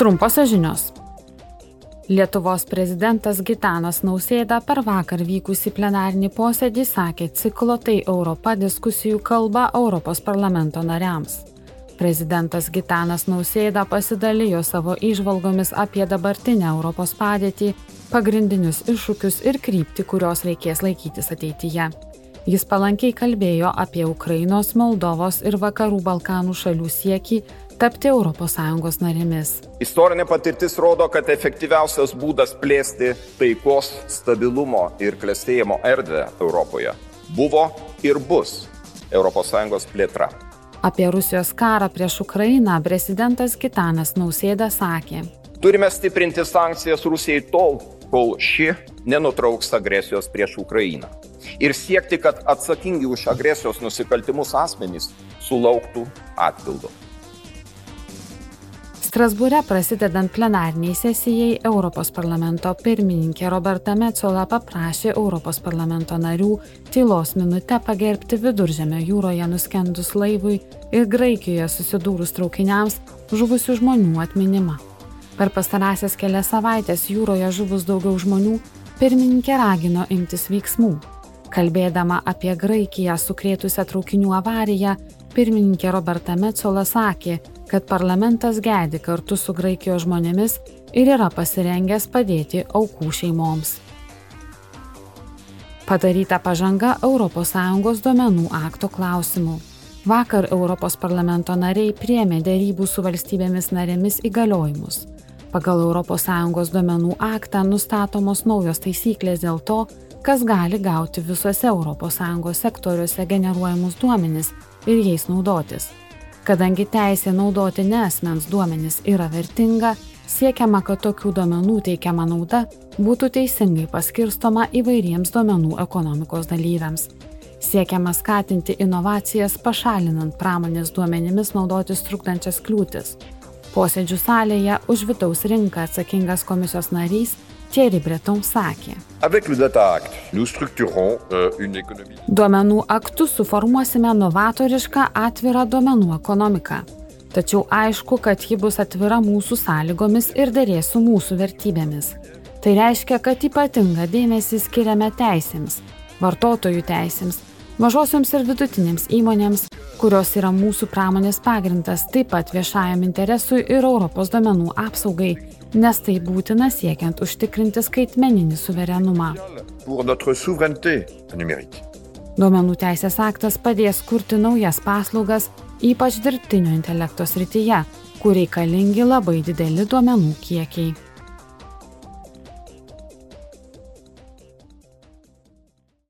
Trumposios žinios. Lietuvos prezidentas Gitanas Nausėda per vakar vykusį plenarinį posėdį sakė ciklo Tai Europa diskusijų kalba Europos parlamento nariams. Prezidentas Gitanas Nausėda pasidalijo savo išvalgomis apie dabartinę Europos padėtį, pagrindinius iššūkius ir kryptį, kurios reikės laikytis ateityje. Jis palankiai kalbėjo apie Ukrainos, Moldovos ir Vakarų Balkanų šalių siekį tapti ES narėmis. Istorinė patirtis rodo, kad efektyviausias būdas plėsti taikos, stabilumo ir klėstėjimo erdvę Europoje buvo ir bus ES plėtra. Apie Rusijos karą prieš Ukrainą prezidentas Gitanas Nausėda sakė. Turime stiprinti sankcijas Rusijai tol, kol ši nenutrauks agresijos prieš Ukrainą. Ir siekti, kad atsakingi už agresijos nusikaltimus asmenys sulauktų atpildo. Strasbūre prasidedant plenarniai sesijai Europos parlamento pirmininkė Roberta Metzola paprašė Europos parlamento narių tylos minutę pagerbti viduržėmio jūroje nuskendus laivui ir Graikijoje susidūrus traukiniams žuvusių žmonių atminimą. Per pastarąsias kelias savaitės jūroje žuvus daugiau žmonių, pirmininkė ragino imtis veiksmų. Kalbėdama apie Graikiją sukrėtusią traukinių avariją, pirmininkė Roberta Metzola sakė, kad parlamentas gedi kartu su Graikijos žmonėmis ir yra pasirengęs padėti aukų šeimoms. Padaryta pažanga ES duomenų akto klausimų. Vakar Europos parlamento nariai priemė dėrybų su valstybėmis narėmis įgaliojimus. Pagal ES duomenų aktą nustatomos naujos taisyklės dėl to, kas gali gauti visuose ES sektoriuose generuojamus duomenis ir jais naudotis. Kadangi teisė naudoti nesmens duomenis yra vertinga, siekiama, kad tokių duomenų teikiama nauda būtų teisingai paskirstoma įvairiems duomenų ekonomikos dalyviams. Siekiama skatinti inovacijas, pašalinant pramonės duomenimis naudotis trukdančias kliūtis. Posėdžių salėje už vidaus rinką atsakingas komisijos narys Thierry Breton sakė. Euh, duomenų aktu suformuosime novatorišką atvirą duomenų ekonomiką. Tačiau aišku, kad ji bus atvira mūsų sąlygomis ir dėrės su mūsų vertybėmis. Tai reiškia, kad ypatingą dėmesį skiriame teisėms, vartotojų teisėms, mažosioms ir vidutinėms įmonėms, kurios yra mūsų pramonės pagrindas, taip pat viešajam interesui ir Europos duomenų apsaugai nes tai būtina siekiant užtikrinti skaitmeninį suverenumą. Duomenų teisės aktas padės kurti naujas paslaugas, ypač dirbtinio intelekto srityje, kur reikalingi labai dideli duomenų kiekiai.